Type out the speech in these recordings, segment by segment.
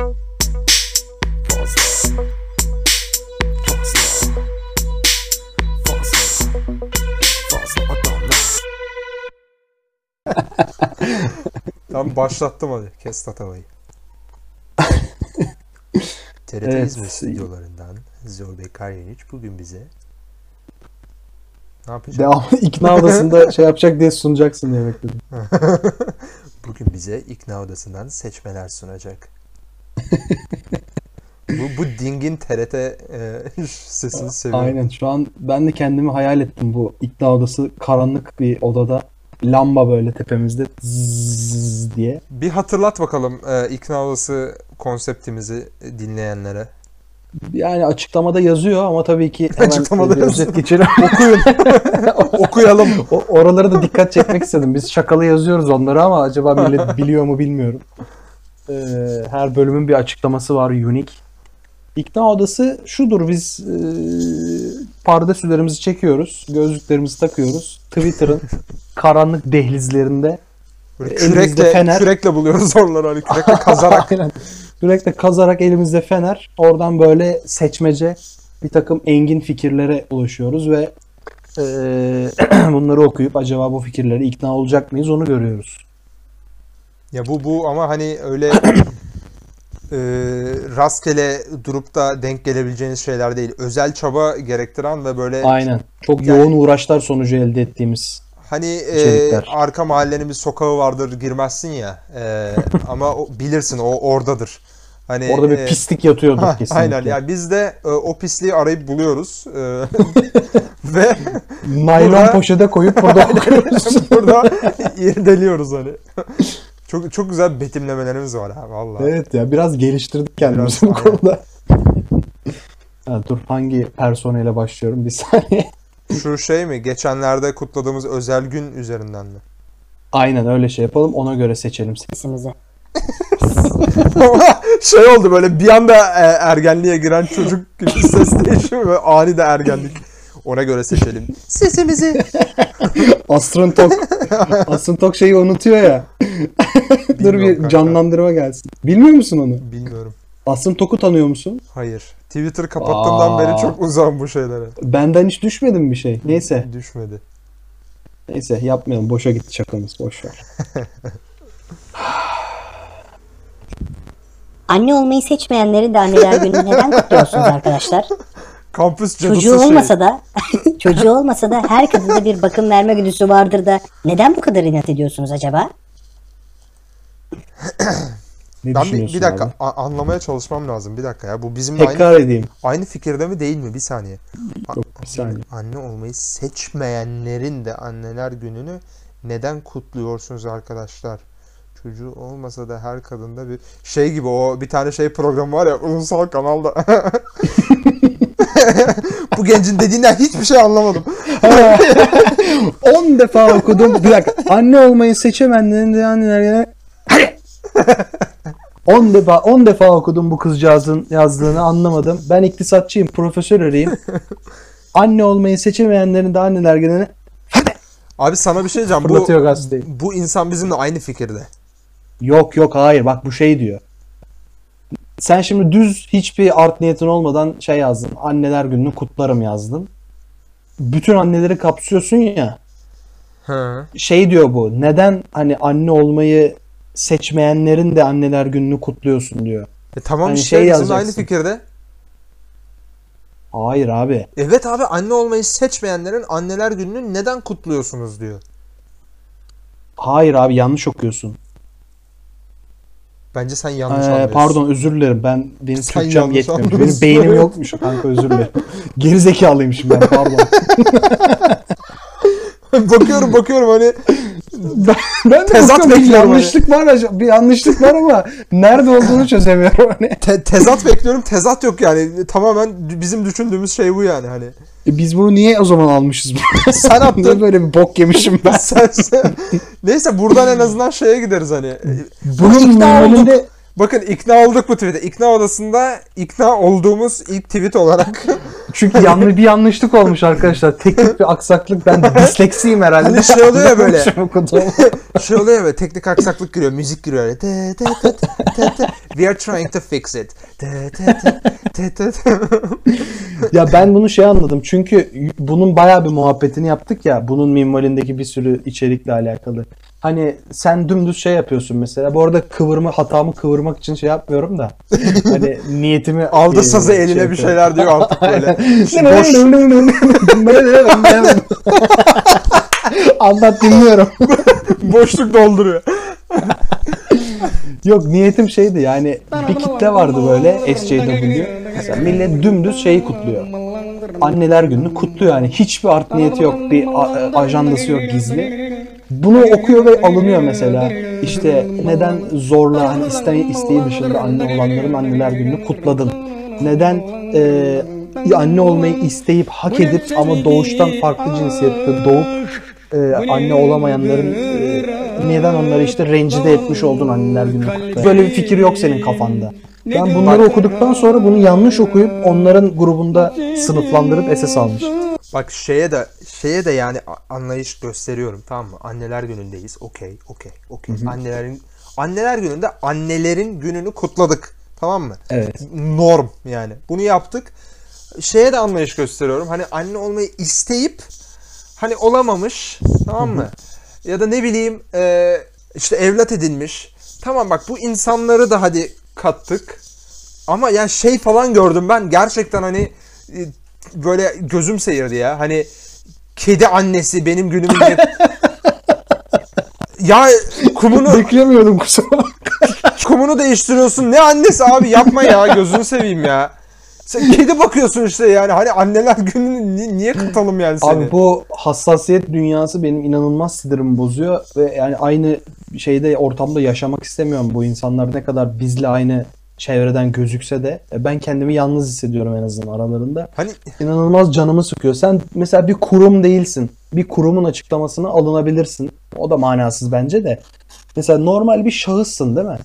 Fazla. Fazla. Fazla. Fazla adamlar. Tamam başlattım hadi. Kes tatavayı. TRT Evet. İzmir stüdyolarından Zorbe Karyaniç bugün bize ne yapacak? Devamlı ikna odasında şey yapacak diye sunacaksın diye bekledim. Bugün bize ikna odasından seçmeler sunacak. Bu, bu dingin TRT e, sesini seviyorum. Aynen şu an ben de kendimi hayal ettim bu ikna odası karanlık bir odada lamba böyle tepemizde zzz diye. Bir hatırlat bakalım e, ikna odası konseptimizi dinleyenlere. Yani açıklamada yazıyor ama tabii ki hemen Açıklamada bir özet geçelim. Okuyalım. O, oralara da dikkat çekmek istedim. Biz şakalı yazıyoruz onları ama acaba millet biliyor mu bilmiyorum. Ee, her bölümün bir açıklaması var unique. İkna odası şudur biz e, pardesülerimizi çekiyoruz, gözlüklerimizi takıyoruz. Twitter'ın karanlık dehlizlerinde Böyle kürekle, fener. kürekle buluyoruz onları hani kürekle kazarak. Aynen. Sürekli kazarak elimizde fener. Oradan böyle seçmece bir takım engin fikirlere ulaşıyoruz ve e, bunları okuyup acaba bu fikirlere ikna olacak mıyız onu görüyoruz. Ya bu bu ama hani öyle e, rastgele durup da denk gelebileceğiniz şeyler değil. Özel çaba gerektiren ve böyle Aynen. Çok Yani- yoğun uğraşlar sonucu elde ettiğimiz. hani e, arka mahallenin bir sokağı vardır girmezsin ya. E, ama o, bilirsin o oradadır. Hani Orada bir e, pislik yatıyordur ha, kesinlikle. Aynen yani biz de e, o pisliği arayıp buluyoruz. E, ve Naylon Burada- poşete koyup burada okuyoruz. burada irdeliyoruz hani. Çok çok güzel betimlemelerimiz var ha vallahi. evet ya biraz geliştirdik kendimizi Biraz, bu konuda. Ha, dur hangi personeyle başlıyorum bir saniye. Şu şey mi? Geçenlerde kutladığımız özel gün üzerinden mi? Aynen öyle şey yapalım ona göre seçelim. sesimizi. şey oldu böyle bir anda e, ergenliğe giren çocuk gibi ses değişimi ve ani de ergenlik. Ona göre seçelim. Sesimizi. Asrın Asrın Tok şeyi unutuyor ya. Dur Bilmiyorum bir kanka. canlandırma gelsin. Bilmiyor musun onu? Bilmiyorum. Asrın Tok'u tanıyor musun? Hayır. Twitter kapattığımdan Aa. beri çok uzağım bu şeylere. Benden hiç düşmedi mi bir şey? Neyse. Düşmedi. Neyse yapmayalım. Boşa gitti şakamız. Boş ver. Anne olmayı seçmeyenleri de anneler günü neden kutluyorsunuz arkadaşlar? Kampüs cadısı Çocuğu şey. olmasa da çocuğu olmasa da her kadında bir bakım verme güdüsü vardır da neden bu kadar inat ediyorsunuz acaba? Ne Ben bir, düşünüyorsun bir dakika abi? a- anlamaya çalışmam lazım. Bir dakika ya. Bu bizimle aynı, Tekrar edeyim. aynı fikirde mi değil mi? Bir saniye. A- Yok, bir saniye. Anne olmayı seçmeyenlerin de anneler gününü neden kutluyorsunuz arkadaşlar? Çocuğu olmasa da her kadında bir şey gibi o bir tane şey programı var ya ulusal kanalda. Bu gencin dediğinden hiçbir şey anlamadım. 10 defa okudum. Bir dakika. Anne olmayı seçemeyenlerin de anneler gene 10 defa 10 defa okudum bu kızcağızın yazdığını anlamadım. Ben iktisatçıyım, profesör arayayım. Anne olmayı seçemeyenlerin de anneler gene Abi sana bir şey diyeceğim. Bu, fırlatıyor gazeteyi. bu insan bizimle aynı fikirde. Yok yok hayır bak bu şey diyor. Sen şimdi düz hiçbir art niyetin olmadan şey yazdın. Anneler gününü kutlarım yazdın. Bütün anneleri kapsıyorsun ya. Hı. Şey diyor bu. Neden hani anne olmayı seçmeyenlerin de anneler gününü kutluyorsun diyor. E tamam Hani şey yazacaksın. aynı fikirde. Hayır abi. Evet abi anne olmayı seçmeyenlerin anneler gününü neden kutluyorsunuz diyor. Hayır abi yanlış okuyorsun. Bence sen yanlış Ee, anlıyorsun. pardon özür dilerim. Ben benim Sen Türkçem yetmiyor. Benim beynim yokmuş kanka özür dilerim. Gerizekalıymışım ben pardon. bakıyorum bakıyorum hani ben, ben de Tezat bakıyorum, bekliyorum yanlışlık var acaba- bir yanlışlık var ama nerede olduğunu çözemiyorum hani. te- tezat bekliyorum. Tezat yok yani. Tamamen bizim düşündüğümüz şey bu yani hani. E biz bunu niye o zaman almışız? Sen attın. böyle bir bok yemişim ben? sen, sen- Neyse buradan en azından şeye gideriz hani. Bunun İkna normalinde Bakın ikna olduk bu tweet'e. İkna odasında ikna olduğumuz ilk tweet olarak. çünkü yanlış bir yanlışlık olmuş arkadaşlar. Teknik bir aksaklık. Ben disleksiyim herhalde. Hani şey oluyor ya böyle. Şey oluyor ya böyle teknik aksaklık giriyor. Müzik giriyor öyle. Te, te, te, te, te. We are trying to fix it. Te- te- te- te- te. Ya ben bunu şey anladım. Çünkü bunun bayağı bir muhabbetini yaptık ya. Bunun minvalindeki bir sürü içerikle alakalı. Hani sen dümdüz şey yapıyorsun mesela. Bu arada kıvırma hatamı kıvırmak için şey yapmıyorum da. Hani niyetimi Aldı e, sazı eline şey bir şeyler diyor artık böyle. Anlat dinliyorum. Boşluk dolduruyor. Yok niyetim şeydi yani bir kitle vardı böyle SJW. Mesela millet dümdüz şeyi kutluyor. Anneler gününü kutluyor yani. Hiçbir art niyeti yok. Bir a- ajandası yok gizli. Bunu okuyor ve alınıyor mesela. İşte neden zorla hani iste, isteği dışında anne olanların anneler gününü kutladın? Neden e, anne olmayı isteyip hak edip ama doğuştan farklı cinsiyette doğup e, anne olamayanların e, neden onları işte rencide etmiş oldun anneler gününü kutla. Böyle bir fikir yok senin kafanda. Ben bunları okuduktan sonra bunu yanlış okuyup onların grubunda sınıflandırıp SS almış. Bak şeye de şeye de yani anlayış gösteriyorum tamam mı? Anneler günündeyiz. Okey, okey, okey. Annelerin anneler gününde annelerin gününü kutladık. Tamam mı? Evet. Norm yani. Bunu yaptık. Şeye de anlayış gösteriyorum. Hani anne olmayı isteyip hani olamamış. Tamam mı? ya da ne bileyim e, işte evlat edinmiş. Tamam bak bu insanları da hadi kattık. Ama yani şey falan gördüm ben gerçekten hani e, böyle gözüm seyirdi ya. Hani kedi annesi benim günümü ya kumunu Beklemiyordum kusura kumunu değiştiriyorsun. Ne annesi abi yapma ya gözünü seveyim ya. Sen kedi bakıyorsun işte yani hani anneler gününü ni- niye katalım yani seni? Abi bu hassasiyet dünyası benim inanılmaz sinirimi bozuyor ve yani aynı şeyde ortamda yaşamak istemiyorum. Bu insanlar ne kadar bizle aynı çevreden gözükse de e, ben kendimi yalnız hissediyorum en azından aralarında. Hani İnanılmaz canımı sıkıyor. Sen mesela bir kurum değilsin. Bir kurumun açıklamasına alınabilirsin. O da manasız bence de. Mesela normal bir şahıssın değil mi?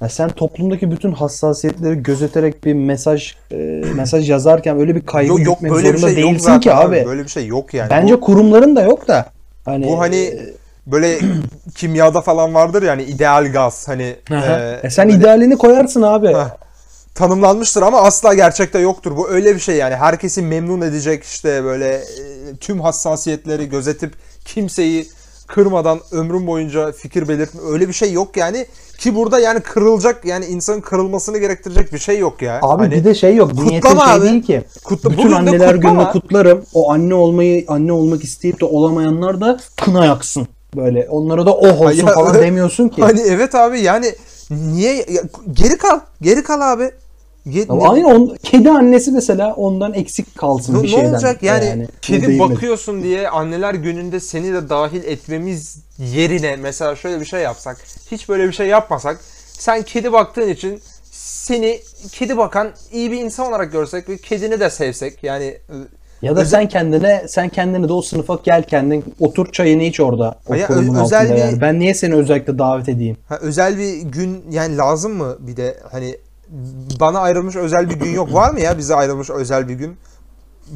Ya sen toplumdaki bütün hassasiyetleri gözeterek bir mesaj e, mesaj yazarken öyle bir kaygı yok, yok böyle bir zorunda şey yok değilsin zaten ki abi. Böyle bir şey yok yani. Bence Bu- kurumların da yok da. Hani Bu hani böyle kimyada falan vardır yani ideal gaz hani e, e, sen böyle idealini koyarsın abi. Heh. tanımlanmıştır ama asla gerçekte yoktur. Bu öyle bir şey yani herkesi memnun edecek işte böyle e, tüm hassasiyetleri gözetip kimseyi kırmadan ömrüm boyunca fikir belirtme öyle bir şey yok yani ki burada yani kırılacak yani insanın kırılmasını gerektirecek bir şey yok ya. Abi Hani bir de şey yok. Niyetin kutlama şey abi. değil ki. Kutla- Bütün anneler gününü kutlarım. O anne olmayı anne olmak isteyip de olamayanlar da kına yaksın. Böyle onlara da oh olsun Ya, falan demiyorsun ki. Hani evet abi yani niye ya, geri kal geri kal abi. Ge- ne- aynı on, kedi annesi mesela ondan eksik kalsın Ne, bir ne şeyden. olacak yani, bu kedi değil mi? bakıyorsun diye anneler gününde seni de dahil etmemiz yerine mesela şöyle bir şey yapsak hiç böyle bir şey yapmasak sen kedi baktığın için seni kedi bakan iyi bir insan olarak görsek ve kedini de sevsek yani Ya da sen kendine sen kendini de o sınıfa gel kendin otur çayını iç orada o Ya, kurumun ö- özel altında bir- yani. Ben niye seni özellikle davet edeyim? ha, özel bir gün yani lazım mı bir de hani bana ayrılmış özel bir gün yok var mı ya bize ayrılmış özel bir gün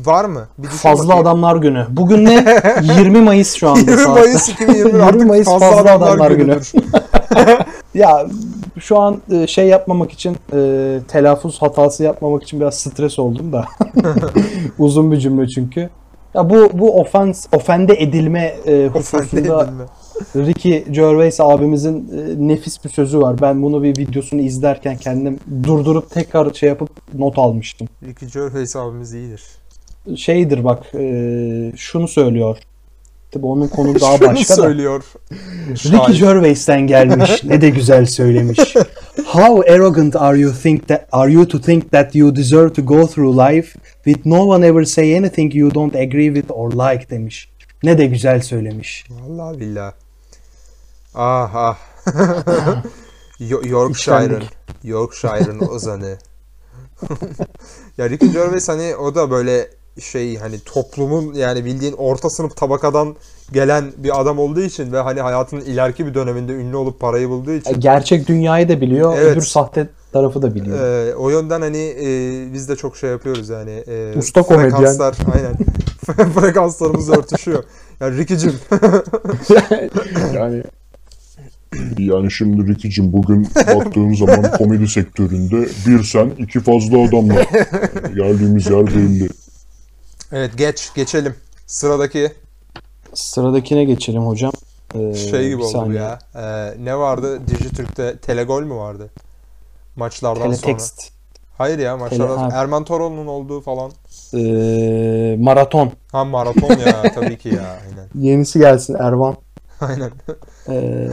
var mı? Bir düşün Fazla bakayım. adamlar günü. Bugün ne? 20 Mayıs şu anda 20 saat. Mayıs 2020 20 artık Mayıs fazla, adamlar, adamlar günü. günüdür. Ya şu an e, şey yapmamak için e, telaffuz hatası yapmamak için biraz stres oldum da. Uzun bir cümle çünkü. Ya bu bu ofans ofende edilme e, hususunda. Ricky Gervais abimizin e, nefis bir sözü var. Ben bunu bir videosunu izlerken kendim durdurup tekrar şey yapıp not almıştım. Ricky Gervais abimiz iyidir. Şeydir bak e, şunu söylüyor. Tabii onun konu daha başka da. söylüyor. Ricky. Gervais'ten gelmiş. ne de güzel söylemiş. How arrogant are you think that are you to think that you deserve to go through life with no one ever say anything you don't agree with or like demiş. Ne de güzel söylemiş. Vallahi billah. Ah ah. Yo- Yorkshire'ın. Yorkshire'ın ozanı. ya Ricky Gervais hani o da böyle şey hani toplumun yani bildiğin orta sınıf tabakadan gelen bir adam olduğu için ve hani hayatının ileriki bir döneminde ünlü olup parayı bulduğu için Gerçek dünyayı da biliyor, Evet. öbür sahte tarafı da biliyor. e, o yönden hani e, biz de çok şey yapıyoruz yani. E, Usta komedyen. Aynen. Frekanslarımız örtüşüyor. Yani Ricky'cim yani Yani şimdi Ricky'cim bugün baktığın zaman komedi sektöründe bir sen iki fazla adamla geldiğimiz yer belli. Evet geç geçelim. Sıradaki Sıradakine geçelim hocam. Ee, şey gibi oldu bu ya. Ee, ne vardı? Dijitürk'te Telegol mü vardı? Maçlardan sonra. Teletext. Hayır ya maçlardan ha. sonra. Erman Toroğlu'nun olduğu falan. Ee, maraton. Ha maraton ya tabii ki ya aynen. Yenisi gelsin Ervan. Aynen. Ee,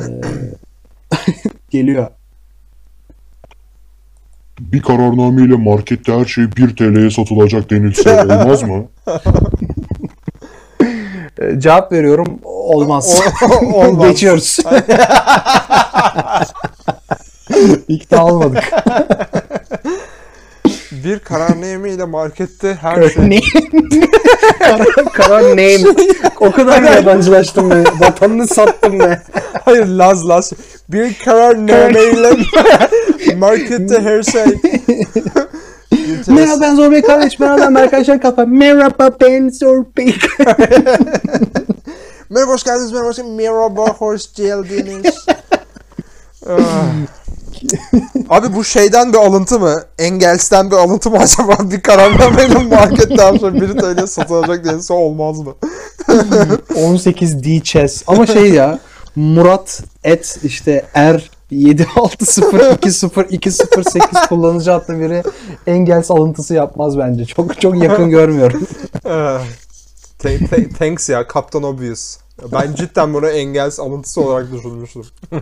geliyor. Bir kararnameyle markette her şey 1 TL'ye satılacak denilse olmaz mı? Ee, cevap veriyorum. Olmaz. O- olmaz. Geçiyoruz. İkna olmadık. Bir kararnameyla markette her şey. ne? karar, karar name. O kadar yabancılaştım ben. Vatanını sattım ben. Hayır Laz Laz. Bir kararnameyle markette her şey. Merhaba ben Zorbey Kardeş. Ben adam arkadaşlar kafa. Merhaba ben Zorbey Merhaba hoş geldiniz. Merhaba hoş geldiniz. Merhaba hoş geldiniz. Ah. Abi bu şeyden bir alıntı mı? Engels'ten bir alıntı mı acaba? Bir kararnameyle markette her şey 1 TL satılacak denilse olmaz mı? 18 D chess. Ama şey ya Murat et işte er 760202028 kullanıcı adlı biri Engels alıntısı yapmaz bence. Çok çok yakın görmüyorum. Th- thanks ya Captain Obvious. Ben cidden bunu Engels alıntısı olarak düşünmüştüm.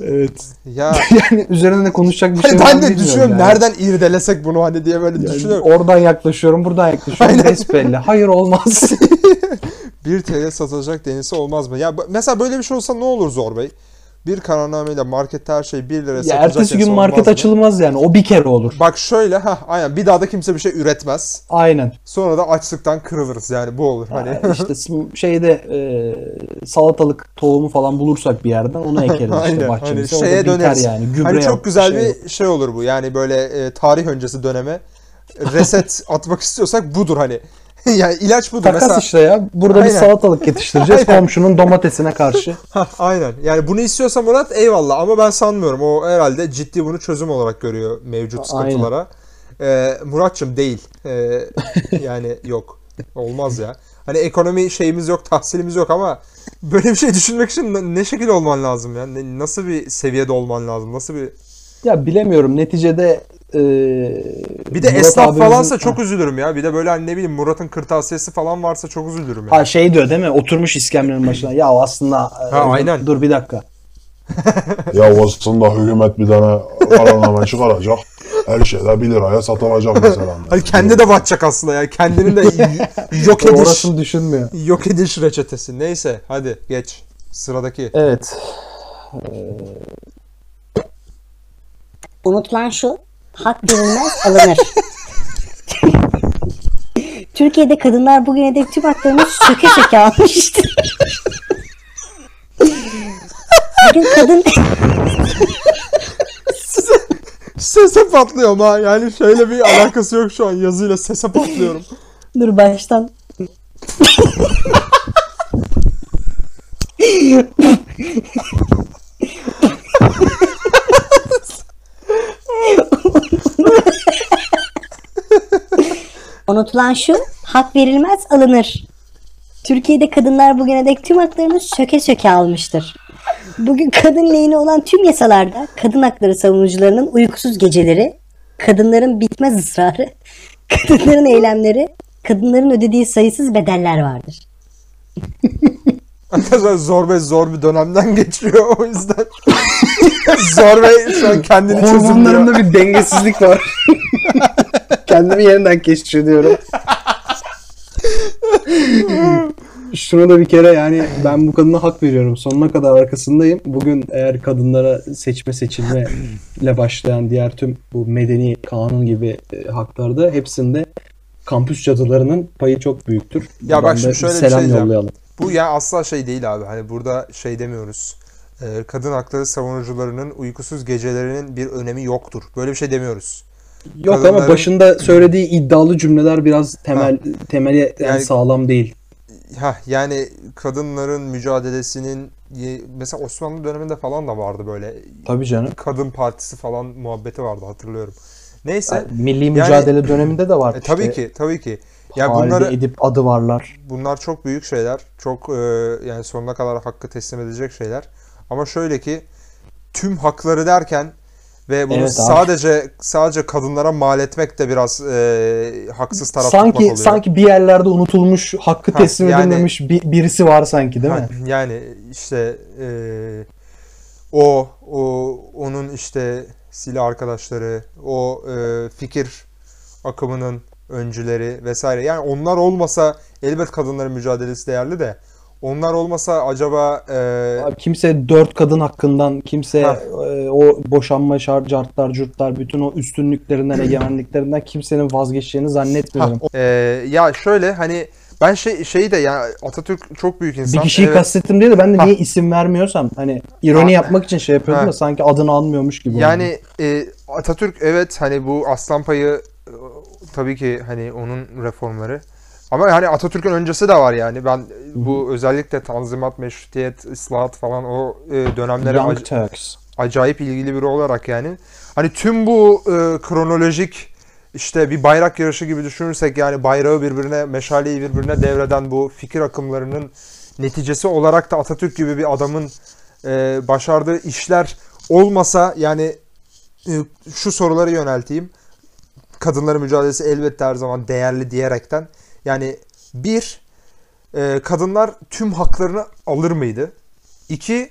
evet. Ya Yani üzerine de konuşacak bir şey var ben de düşünüyorum yani. nereden irdelesek bunu hani diye böyle Yani düşünüyorum. oradan yaklaşıyorum, buradan yaklaşıyorum. Besbelli. Hayır olmaz. 1 TL satılacak denilse olmaz mı? Ya mesela böyle bir şey olsa ne olur Zor Bey? Bir kararnameyle markette her şey 1 lira ya satılacak ertesi gün market mı? açılmaz yani. O bir kere olur. Bak şöyle ha aynen bir daha da kimse bir şey üretmez. Aynen. Sonra da açlıktan kırılırız yani bu olur hani. Yani işte şeyde e, salatalık tohumu falan bulursak bir yerden onu ekeriz işte Aynen, bahçemize. hani şeye döneriz. yani. Gübre hani çok güzel şey bir şey olur bu. Yani böyle e, tarih öncesi döneme reset atmak istiyorsak budur hani. yani ilaç budur. Takas Mesela işte ya. Burada bir Aynen. salatalık yetiştireceğiz Aynen. komşunun domatesine karşı. Aynen. Yani bunu istiyorsa Murat eyvallah ama ben sanmıyorum. O herhalde ciddi bunu çözüm olarak görüyor mevcut Aynen. sıkıntılara. Ee, Muratçım değil. Ee, yani yok. Olmaz ya. Hani ekonomi şeyimiz yok, tahsilimiz yok ama böyle bir şey düşünmek için ne- şekilde olman lazım ya? Ne- nasıl bir seviyede olman lazım? Nasıl bir Ya bilemiyorum neticede e, Bir de Murat esnaf abimizin- falansa çok üzülürüm ya. Bir de böyle hani ne bileyim Murat'ın kırtasiyesi falan varsa çok üzülürüm ya. Ha şey diyor değil mi? Oturmuş iskemlenin başına. Ya aslında e, Ha, aynen. dur bir dakika. Ya aslında hükümet bir tane kararname çıkaracak. Her şey de 1 liraya satılacak mesela. Hani kendi de batacak aslında ya. Kendinin de yok ediş Orasını düşünmüyor. yok ediş reçetesi. Neyse hadi geç. Sıradaki. Evet. Unutulan şu, hak verilmez alınır. Türkiye'de kadınlar bugüne dek tüm haklarını söke söke almıştır. Bugün kadın Sese patlıyorum ha. Yani şöyle bir alakası yok şu an yazıyla sese patlıyorum. dur baştan Unutulan şu, hak verilmez alınır. Türkiye'de kadınlar bugüne dek tüm haklarını söke söke almıştır. Bugün kadın lehine olan tüm yasalarda kadın hakları savunucularının uykusuz geceleri, kadınların bitmez ısrarı, kadınların eylemleri, kadınların ödediği sayısız bedeller vardır. Arkadaşlar Zor Bey zor bir dönemden geçiyor o yüzden. Zor Bey şu an kendini çözümlüyor. Hormonlarımda bir dengesizlik var. Kendimi yeniden keşfediyorum. Şuna da bir kere yani ben bu kadına hak veriyorum. Sonuna kadar arkasındayım. Bugün eğer kadınlara seçme seçilme ile başlayan diğer tüm bu medeni kanun gibi e, haklarda hepsinde kampüs cadılarının payı çok büyüktür. Ya bak Buradan şimdi da şöyle bir şey yollayalım. Bu ya asla şey değil abi. Hani burada şey demiyoruz. Ee, kadın hakları savunucularının uykusuz gecelerinin bir önemi yoktur. Böyle bir şey demiyoruz. Yok Kadınların- ama başında söylediği iddialı cümleler biraz temel temeli yani Yani- sağlam değil. ha yani kadınların mücadelesinin mesela Osmanlı döneminde falan da vardı böyle Tabii canım. kadın partisi falan muhabbeti vardı hatırlıyorum. Neyse. Milli mücadele döneminde de var. E, tabii işte. ki, tabii ki. Ya bunları Edip adı varlar. bunlar çok büyük şeyler. Çok e, yani sonuna kadar hakkı teslim edilecek şeyler. Ama şöyle ki tüm hakları derken ve bunu Evet abi. sadece sadece kadınlara mal etmek de biraz e, haksız taraf tutmak Sanki oluyor. sanki bir yerlerde unutulmuş, hakkı Ha, teslim yani- edilmemiş bir, birisi var sanki değil mi? Ha, Yani işte e, o o onun işte silah arkadaşları, o e, fikir akımının öncüleri vesaire. Yani onlar olmasa elbet kadınların mücadelesi değerli de onlar olmasa acaba e, Abi kimse dört kadın hakkından, kimse Ha. e, o boşanma şart, cartlar, curtlar, bütün o üstünlüklerinden, egemenliklerinden kimsenin vazgeçeceğini ha, zannetmiyorum. o- e, ya şöyle hani ben şey şeyi de ya Atatürk çok büyük Bir insan. kişiyi Evet. kastettim diye de ben de Ha. niye isim vermiyorsam hani ironi Ha. yapmak için şey yapıyordum Ha. da sanki adını almıyormuş gibi oldu. Yani e, Atatürk evet hani bu aslan payı tabii ki hani onun reformları. Ama hani Atatürk'ün öncesi de var yani. Ben bu özellikle Tanzimat, Meşrutiyet, İslahat falan o e, dönemlere ac- acayip ilgili biri olarak yani. Hani tüm bu e, kronolojik işte bir bayrak yarışı gibi düşünürsek yani bayrağı birbirine, meşaleyi birbirine devreden bu fikir akımlarının neticesi olarak da Atatürk gibi bir adamın e, başardığı işler olmasa yani e, şu soruları yönelteyim. Kadınların mücadelesi elbette her zaman değerli diyerekten. Yani bir, e, kadınlar tüm haklarını alır mıydı? İki,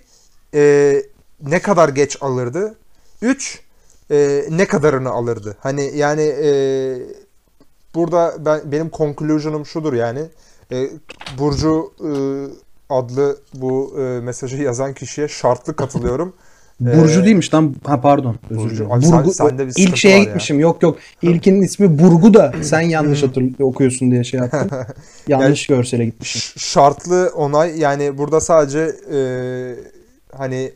e, ne kadar geç alırdı? Üç, e, ne kadarını alırdı? Hani yani e, burada ben benim conclusion'um şudur yani. E, Burcu e, adlı bu e, mesajı yazan kişiye şartlı katılıyorum. Burcu Ee, değilmiş lan. Ha pardon. Özür Burcu. Abi sen- Burgu, sende bir ilk şeye ya. gitmişim. Yok yok. İlkinin ismi Burgu da sen yanlış hatır okuyorsun diye şey yaptım. yanlış görsele gitmişim. Şartlı onay yani burada sadece e, hani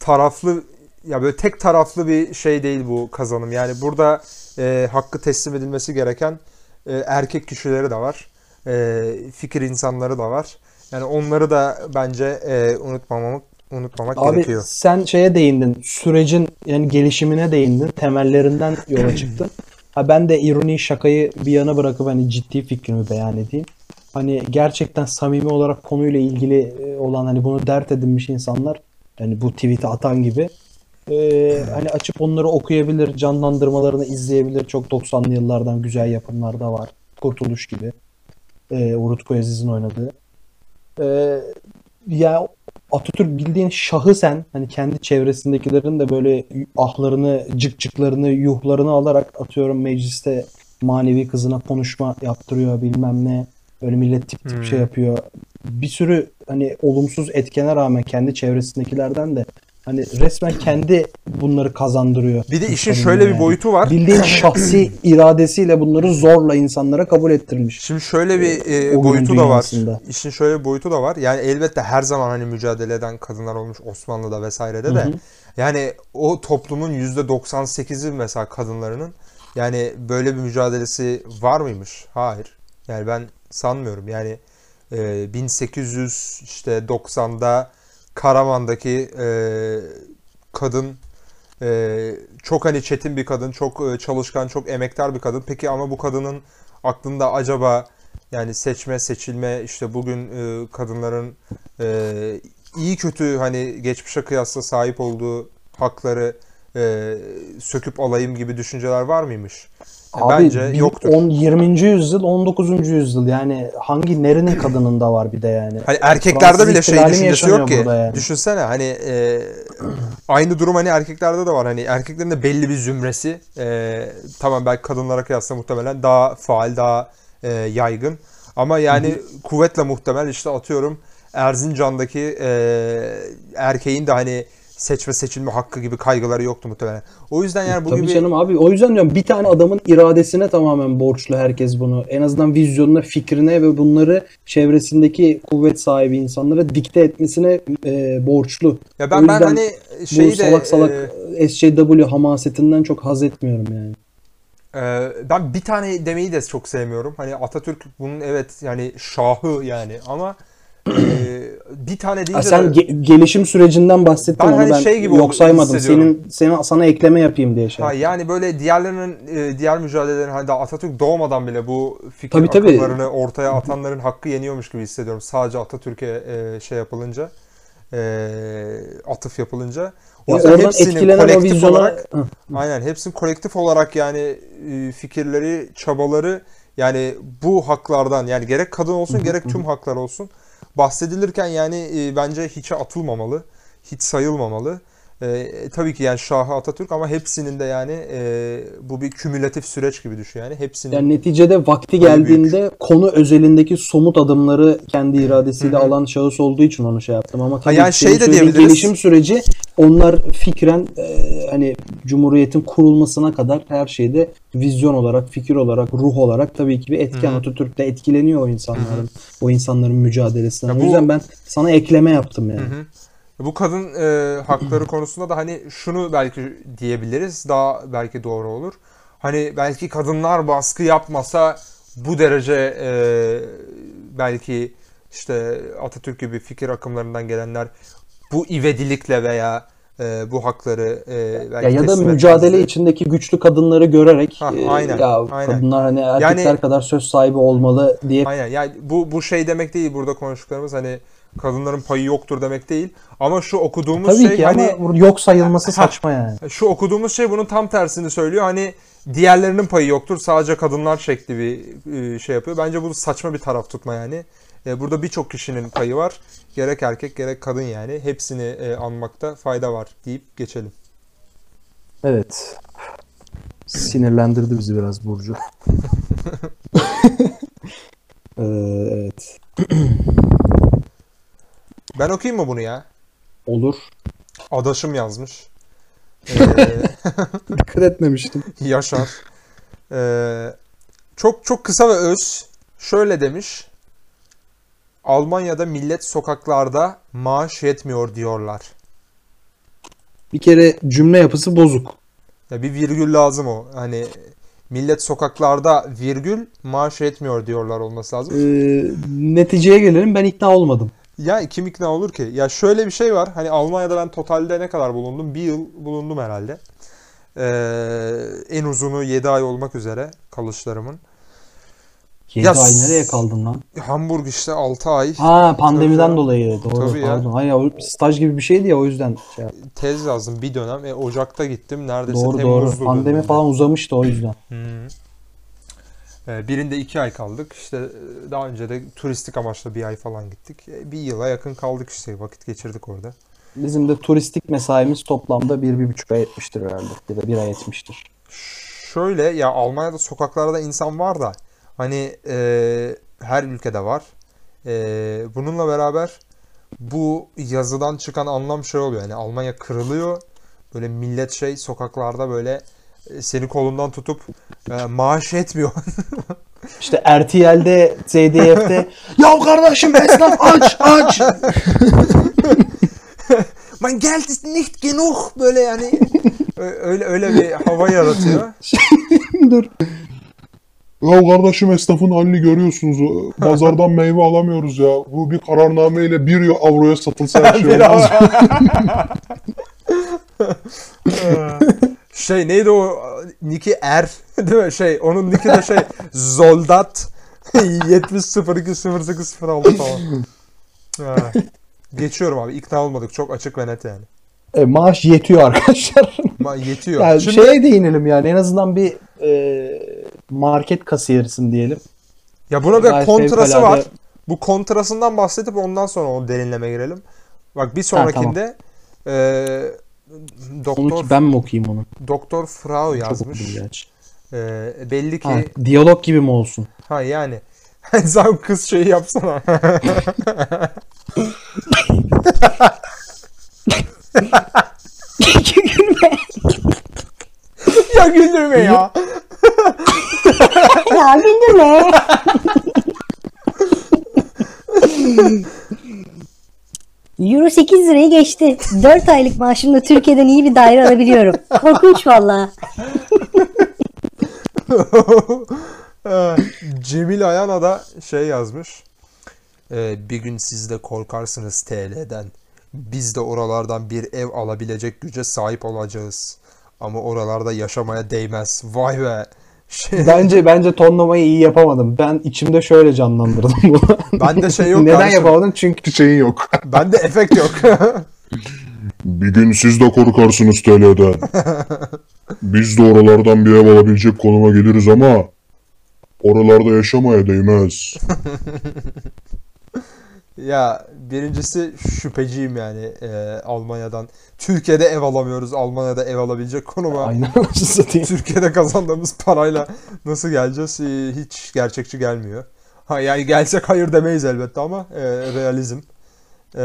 taraflı ya böyle tek taraflı bir şey değil bu kazanım. Yani burada e, hakkı teslim edilmesi gereken e, erkek kişileri de var. E, fikir insanları da var. Yani onları da bence e, unutmamak unutmamak Abi gerekiyor. sen şeye değindin. Sürecin yani gelişimine değindin. Temellerinden yola çıktın. Ha ben de ironi şakayı bir yana bırakıp hani ciddi fikrimi beyan edeyim. Hani gerçekten samimi olarak konuyla ilgili e, olan hani bunu dert edinmiş insanlar yani bu tweet'i atan gibi e, hani açıp onları okuyabilir, canlandırmalarını izleyebilir. Çok 90'lı yıllardan güzel yapımlar da var. Kurtuluş gibi. E, Urut Aziz'in oynadığı. E, ya Atatürk bildiğin şahı sen hani kendi çevresindekilerin de böyle ahlarını, cıkcıklarını, yuhlarını alarak atıyorum mecliste manevi kızına konuşma yaptırıyor bilmem ne. Böyle millet tip tip Hmm. şey yapıyor. Bir sürü hani olumsuz etkene rağmen kendi çevresindekilerden de hani resmen kendi bunları kazandırıyor. Bir de işin şöyle bir yani. boyutu var. Bildiğin şahsi iradesiyle bunları zorla insanlara kabul ettirmiş. Şimdi şöyle bir e, o boyutu da var. İşin şöyle bir boyutu da var. Yani elbette her zaman hani mücadele eden kadınlar olmuş Osmanlı'da vesairede de. Hı hı. Yani o toplumun %98'i mesela kadınlarının yani böyle bir mücadelesi var mıymış? Hayır. Yani ben sanmıyorum. Yani e, 1800 işte 90'da Karaman'daki e, kadın e, çok hani çetin bir kadın, çok e, çalışkan, çok emektar bir kadın. Peki ama bu kadının aklında acaba yani seçme, seçilme işte bugün e, kadınların e, iyi kötü hani geçmişe kıyasla sahip olduğu hakları e, söküp alayım gibi düşünceler var mıymış? E, Abi Bence yoktur. 10, 20. yüzyıl 19. yüzyıl yani hangi nerenin kadınında var bir de yani. Hani erkeklerde Fransız bile şey düşüncesi yok ki. yani? Düşünsene hani e, aynı durum hani erkeklerde de var. Hani erkeklerin de belli bir zümresi e, tamam belki kadınlara kıyasla muhtemelen daha faal, daha e, yaygın. Ama yani kuvvetle muhtemel işte atıyorum Erzincan'daki e, erkeğin de hani seçme seçilme hakkı gibi kaygıları yoktu muhtemelen. O yüzden yani bu Tabii gibi canım abi o yüzden diyorum bir tane adamın iradesine tamamen borçlu herkes bunu. En azından vizyonuna, fikrine ve bunları çevresindeki kuvvet sahibi insanlara dikte etmesine e, borçlu. ya ben ben hani Bu şeyi de salak salak e, SJW hamasetinden çok haz etmiyorum yani. Ee, ben bir tane demeyi de çok sevmiyorum. Hani Atatürk bunun evet yani şahı yani ama e, bir tane Ha, deyince sen de ge- gelişim sürecinden bahsettin Ben onu hani ben şey gibi yok saymadım. Senin, senin sana ekleme yapayım diye şey. Ha, yani böyle diğerlerinin diğer mücadelelerin hani daha Atatürk doğmadan bile bu fikir Tabii, tabii. akımlarını ortaya atanların hakkı yeniyormuş gibi hissediyorum. Sadece Atatürk'e e, şey yapılınca e, atıf yapılınca. O yüzden hepsinin kolektif vizyona olarak Hı. aynen hepsinin kolektif olarak yani fikirleri, çabaları yani bu haklardan yani gerek kadın olsun gerek tüm haklar olsun bahsedilirken yani e, bence hiçe atılmamalı. Hiç sayılmamalı. E, tabii ki yani Şahı Atatürk ama hepsinin de yani e, bu bir kümülatif süreç gibi düşün yani. Hepsinin Yani neticede vakti geldiğinde konu özelindeki somut adımları kendi iradesiyle Hı hı. alan şahıs olduğu için onu şey yaptım ama tabii yani senin şey de diyebiliriz. gelişim süreci onlar fikren e, hani Cumhuriyet'in kurulmasına kadar her şeyde vizyon olarak, fikir olarak, ruh olarak tabii ki bir etken. Hı hı. Atatürk de etkileniyor o insanların, o insanların mücadelesinden. Ya o bu- yüzden ben sana ekleme yaptım yani. Hı hı. Bu kadın e, hakları konusunda da hani şunu belki diyebiliriz. Daha belki doğru olur. Hani belki kadınlar baskı yapmasa bu derece e, belki işte Atatürk gibi fikir akımlarından gelenler bu ivedilikle veya e, bu hakları e, belki Ya, ya da mücadele etmezdi. içindeki güçlü kadınları görerek Ha, e, aynen, ya aynen. kadınlar hani erkekler Yani- kadar söz sahibi olmalı diye Aynen yani bu bu şey demek değil burada konuştuklarımız hani kadınların payı yoktur demek değil. Ama şu okuduğumuz tabii şey ki hani ama yok sayılması Ha. saçma yani. Şu okuduğumuz şey bunun tam tersini söylüyor. Hani diğerlerinin payı yoktur. Sadece kadınlar şekli bir e, şey yapıyor. Bence bu saçma bir taraf tutma yani. E, Burada birçok kişinin payı var. Gerek erkek gerek kadın yani. Hepsini e, anmakta fayda var deyip geçelim. Evet. Sinirlendirdi bizi biraz Burcu. Ee, evet. Ben okuyayım mı bunu ya? Olur. Adaşım yazmış. E, Dikkat etmemiştim. Yaşar. Ee, çok çok kısa ve öz. Şöyle demiş. Almanya'da millet sokaklarda maaş yetmiyor diyorlar. Bir kere cümle yapısı bozuk. Ya bir virgül lazım o. Hani millet sokaklarda virgül maaş yetmiyor diyorlar olması lazım. Ee, neticeye gelelim ben ikna olmadım. Ya kim ikna olur ki? Ya şöyle bir şey var. Hani Almanya'da ben totalde ne kadar bulundum? Bir yıl bulundum herhalde. Ee, en uzunu 7 ay olmak üzere kalışlarımın. 7 Ya ay nereye kaldın lan? Hamburg işte 6 ay. Ha pandemiden Tabii. dolayı doğru Tabii ya. pardon. Hayır o staj gibi bir şeydi ya o yüzden şey yaptım. Tez yazdım bir dönem. E, Ocak'ta gittim. Neredeyse Doğru doğru. Pandemi dönemde. falan uzamıştı o yüzden. Hı. Ee, birinde iki ay kaldık. İşte e, daha önce de turistik amaçla bir ay falan gittik. E, Bir yıla yakın kaldık işte. Vakit geçirdik orada. Bizim de turistik mesaimiz toplamda bir, bir buçuk ay etmiştir herhalde. Bir de bir ay etmiştir. Şöyle ya Almanya'da sokaklarda insan var da hani e, her ülkede var. E, bununla beraber bu yazıdan çıkan anlam şey oluyor. Yani Almanya kırılıyor. Böyle millet şey sokaklarda böyle seni kolundan tutup e, maaş yetmiyor. İşte RTL'de, ZDF'de ya kardeşim esnaf aç aç. Mein Geld ist nicht genug böyle yani öyle öyle bir hava yaratıyor. Dur. Ya kardeşim esnafın halini görüyorsunuz. Pazardan meyve alamıyoruz ya. Bu bir kararnameyle 1 avroya satılsa her şey olmaz. Şey neydi o Niki Er değil mi? Şey onun Niki de şey Zoldat 70020806 falan. Ha. Geçiyorum abi ikna olmadık çok açık ve net yani. E, maaş yetiyor arkadaşlar. Ma yetiyor. yani Şimdi şeye değinelim yani en azından bir e, market kasiyerisin diyelim. ya buna da kontrası fevkalade- var. Bu kontrasından bahsedip ondan sonra o derinleme girelim. Bak bir sonrakinde e, Onu Doktor ki ben mi okuyayım onu? Doktor Frau yazmış. E, belli ki Ha, diyalog gibi mi olsun? Ha yani. Sen kız şeyi yapsana. Gülme. ya güldürme ya. ya güldürme. Euro 8 lirayı geçti. 4 aylık maaşımla Türkiye'den iyi bir daire alabiliyorum. Korkunç valla. Cemil Ayana da şey yazmış. Ee, bir gün siz de korkarsınız TL'den. Biz de oralardan bir ev alabilecek güce sahip olacağız. Ama oralarda yaşamaya değmez. Vay be. Şey, Bence bence tonlamayı iyi yapamadım. Ben içimde şöyle canlandırdım bunu. bende şey yok Neden kardeşim. yapamadım? Çünkü Şeyin yok. Bende efekt yok. Bir gün siz de korkarsınız TL'den. Biz de oralardan bir ev alabilecek konuma geliriz ama oralarda yaşamaya değmez. Ya birincisi şüpheciyim yani e, Almanya'dan. Türkiye'de ev alamıyoruz. Almanya'da ev alabilecek konuma. aynen satayım. Türkiye'de kazandığımız parayla nasıl geleceğiz e, hiç gerçekçi gelmiyor. Ha yani gelsek hayır demeyiz elbette ama e, realizm. E,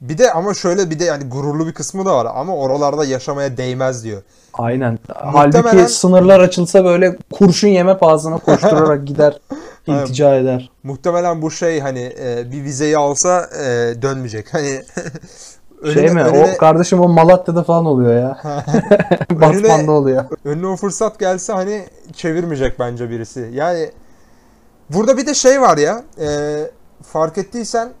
bir de ama şöyle bir de yani gururlu bir kısmı da var ama oralarda yaşamaya değmez diyor. Aynen. Muhtemelen- Halbuki sınırlar açılsa böyle kurşun yeme pahasına koşturarak gider iltica eder. Muhtemelen bu şey hani e, bir vizeyi alsa e, dönmeyecek. Hani Şey mi? O kardeşim o Malatya'da falan oluyor ya. Batman'da oluyor. önüne o fırsat gelse hani çevirmeyecek bence birisi. Yani burada bir de şey var ya e, fark ettiysen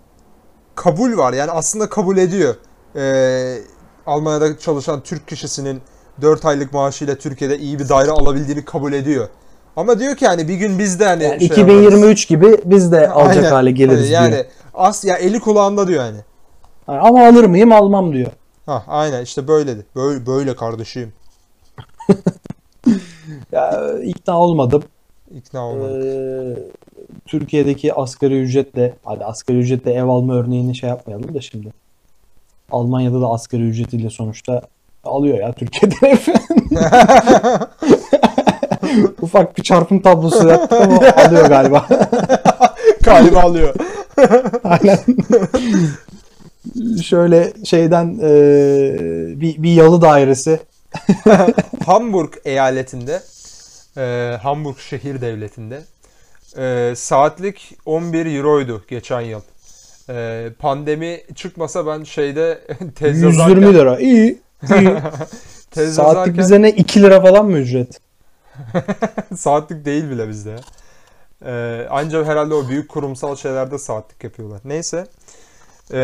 kabul var. Yani aslında kabul ediyor. E, Almanya'da çalışan Türk kişisinin 4 aylık maaşıyla Türkiye'de iyi bir daire alabildiğini kabul ediyor. Ama diyor ki hani bir gün biz de hani Yani şey 2023 gibi biz de alacak Aynen. hale geliriz Hani yani diyor. as ya eli kulağında diyor yani. Yani Ama alır mıyım almam diyor. Ha aynen işte böyledi. Böyle böyle kardeşim. Ya, ikna olmadım. İkna olmadı. Ee, Türkiye'deki asgari ücretle hadi asgari ücretle ev alma örneğini şey yapmayalım da şimdi. Almanya'da da asgari ücretiyle sonuçta alıyor ya Türkiye'de ev. Ufak bir çarpım tablosu yaptık ama alıyor galiba. Galiba alıyor. Aynen. Şöyle şeyden eee, bir, bir yalı dairesi. Hamburg eyaletinde, e, Hamburg şehir devletinde e, saatlik 11 euroydu geçen yıl. E, pandemi çıkmasa ben şeyde tez 120 yazarken, lira. İyi. iyi. Saatlik yazarken bize ne 2 lira falan mı ücret? saatlik değil bile bizde ya. E, ancak herhalde o büyük kurumsal şeylerde saatlik yapıyorlar. Neyse. E,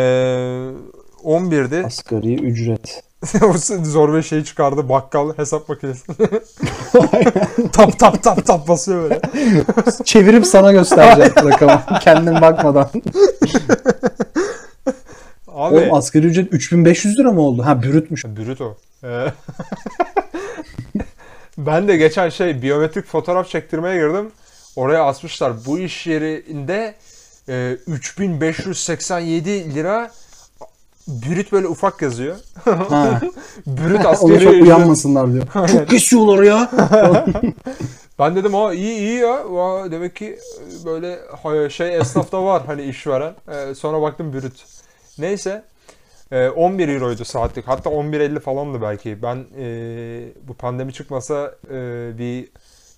11'di. Asgari ücret. zor bir şey çıkardı. Bakkal hesap makinesi. tap tap tap tap basıyor böyle. Çevirip sana göstereceğim rakamı. Kendin bakmadan. Abi. Oğlum asgari ücret 3500 lira mı oldu? Ha bürütmüş. Brüt o. Ben de geçen şey biyometrik fotoğraf çektirmeye girdim. Oraya asmışlar. Bu iş yerinde e, 3587 lira brüt böyle ufak yazıyor. Brüt Ona askeri çok ücret. uyanmasınlar diyor. Çok kesiyorlar ya. Ben dedim o iyi iyi ya. Aa, demek ki e, böyle şey esnafta var hani işveren. Ee, sonra baktım brüt. Neyse. Ee, 11 euroydu saatlik. Hatta 11.50 falandı belki. Ben e, bu pandemi çıkmasa e, bir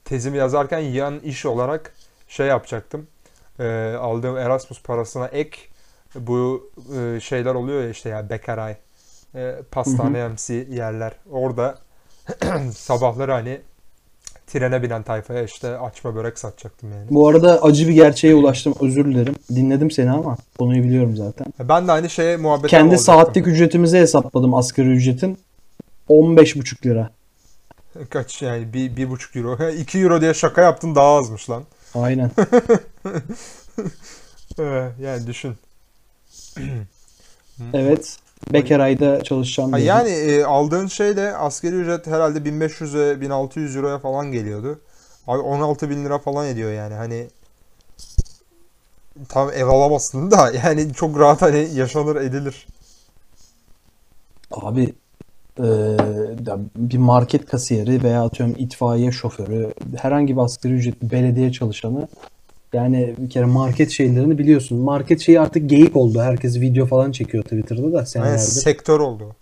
tezimi yazarken yan iş olarak şey yapacaktım. E, aldığım Erasmus parasına ek bu e, şeyler oluyor ya işte ya bekaray, e, pastanemsi yerler. Orada sabahları hani trene binen tayfaya işte açma börek satacaktım yani. Bu arada acı bir gerçeğe ulaştım. Özür dilerim. Dinledim seni ama konuyu biliyorum zaten. Ben de aynı şeye muhabbet Kendi saatlik ücretimizi hesapladım asgari ücretin. 15,5 lira. Kaç yani bir, bir buçuk euro. 2 euro diye şaka yaptın daha azmış lan. Aynen. Ee, yani düşün. Evet. Bekar ayda çalışacağım. Dedim. yani e, aldığın şeyle asgari ücret herhalde 1500 ve 1600 euroya falan geliyordu. Abi 16 bin lira falan ediyor yani hani tam ev alamazsın da yani çok rahat hani yaşanır edilir. Abi ya bir market kasiyeri veya atıyorum itfaiye şoförü herhangi bir asgari ücretli belediye çalışanı yani bir kere market şeylerini biliyorsun. Market şeyi artık geyik oldu. Herkes video falan çekiyor Twitter'da da Yani senelerdir. sektör oldu.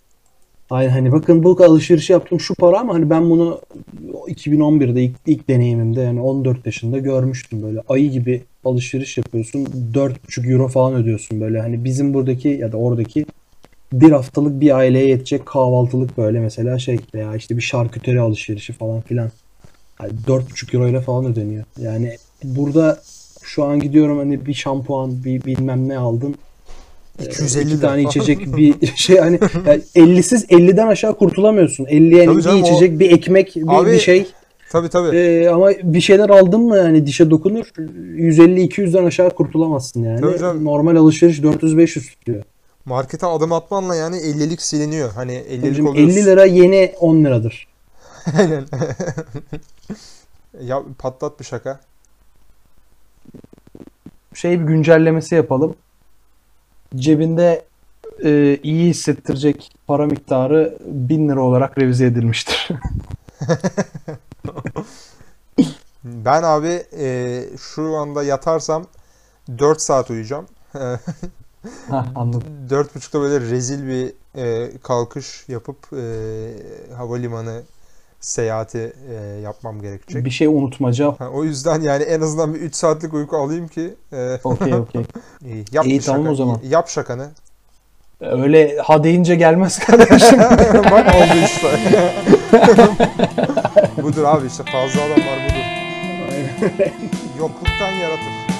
Aynen hani bakın bu alışveriş yaptım şu para ama hani ben bunu 2011'de ilk, ilk deneyimimde yani 14 yaşında görmüştüm böyle ayı gibi alışveriş yapıyorsun 4,5 euro falan ödüyorsun böyle hani bizim buradaki ya da oradaki bir haftalık bir aileye yetecek kahvaltılık böyle mesela şey veya işte bir şarküteri alışverişi falan filan. Hani 4,5 euro ile falan ödeniyor. Yani burada şu an gidiyorum hani bir şampuan, bir bilmem ne aldın. 250 iki lira tane içecek bir şey hani yani 50'siz 50'den aşağı kurtulamıyorsun. 50 yani bir canım, o- içecek, bir ekmek, bir, Abi, bir şey. Tabii tabii. Ee, ama bir şeyler aldın mı yani dişe dokunur 150-200'den aşağı kurtulamazsın yani. Tabii canım. Normal alışveriş 400-500 tutuyor. Markete adım atmanla yani 50'lik siliniyor. Hani 50'lik Hocam oluyorsun. 50 lira yeni 10 liradır. Aynen. ya patlat bir şaka. Şey bir güncellemesi yapalım. Cebinde e, iyi hissettirecek para miktarı 1000 lira olarak revize edilmiştir. Ben abi e, şu anda yatarsam 4 saat uyuyacağım. Anladım. 4.30'da böyle rezil bir e, kalkış yapıp e, havalimanı seyahati e, yapmam gerekecek. Bir şey unutmaca. Ha, o yüzden yani en azından bir 3 saatlik uyku alayım ki e, Okey okey. iyi. Yap İyi, bir tamam şaka. o zaman. Yap şakanı. Öyle ha deyince gelmez kardeşim. Bak oldu işte. budur abi işte fazla adam var budur. Yokluktan yaratır.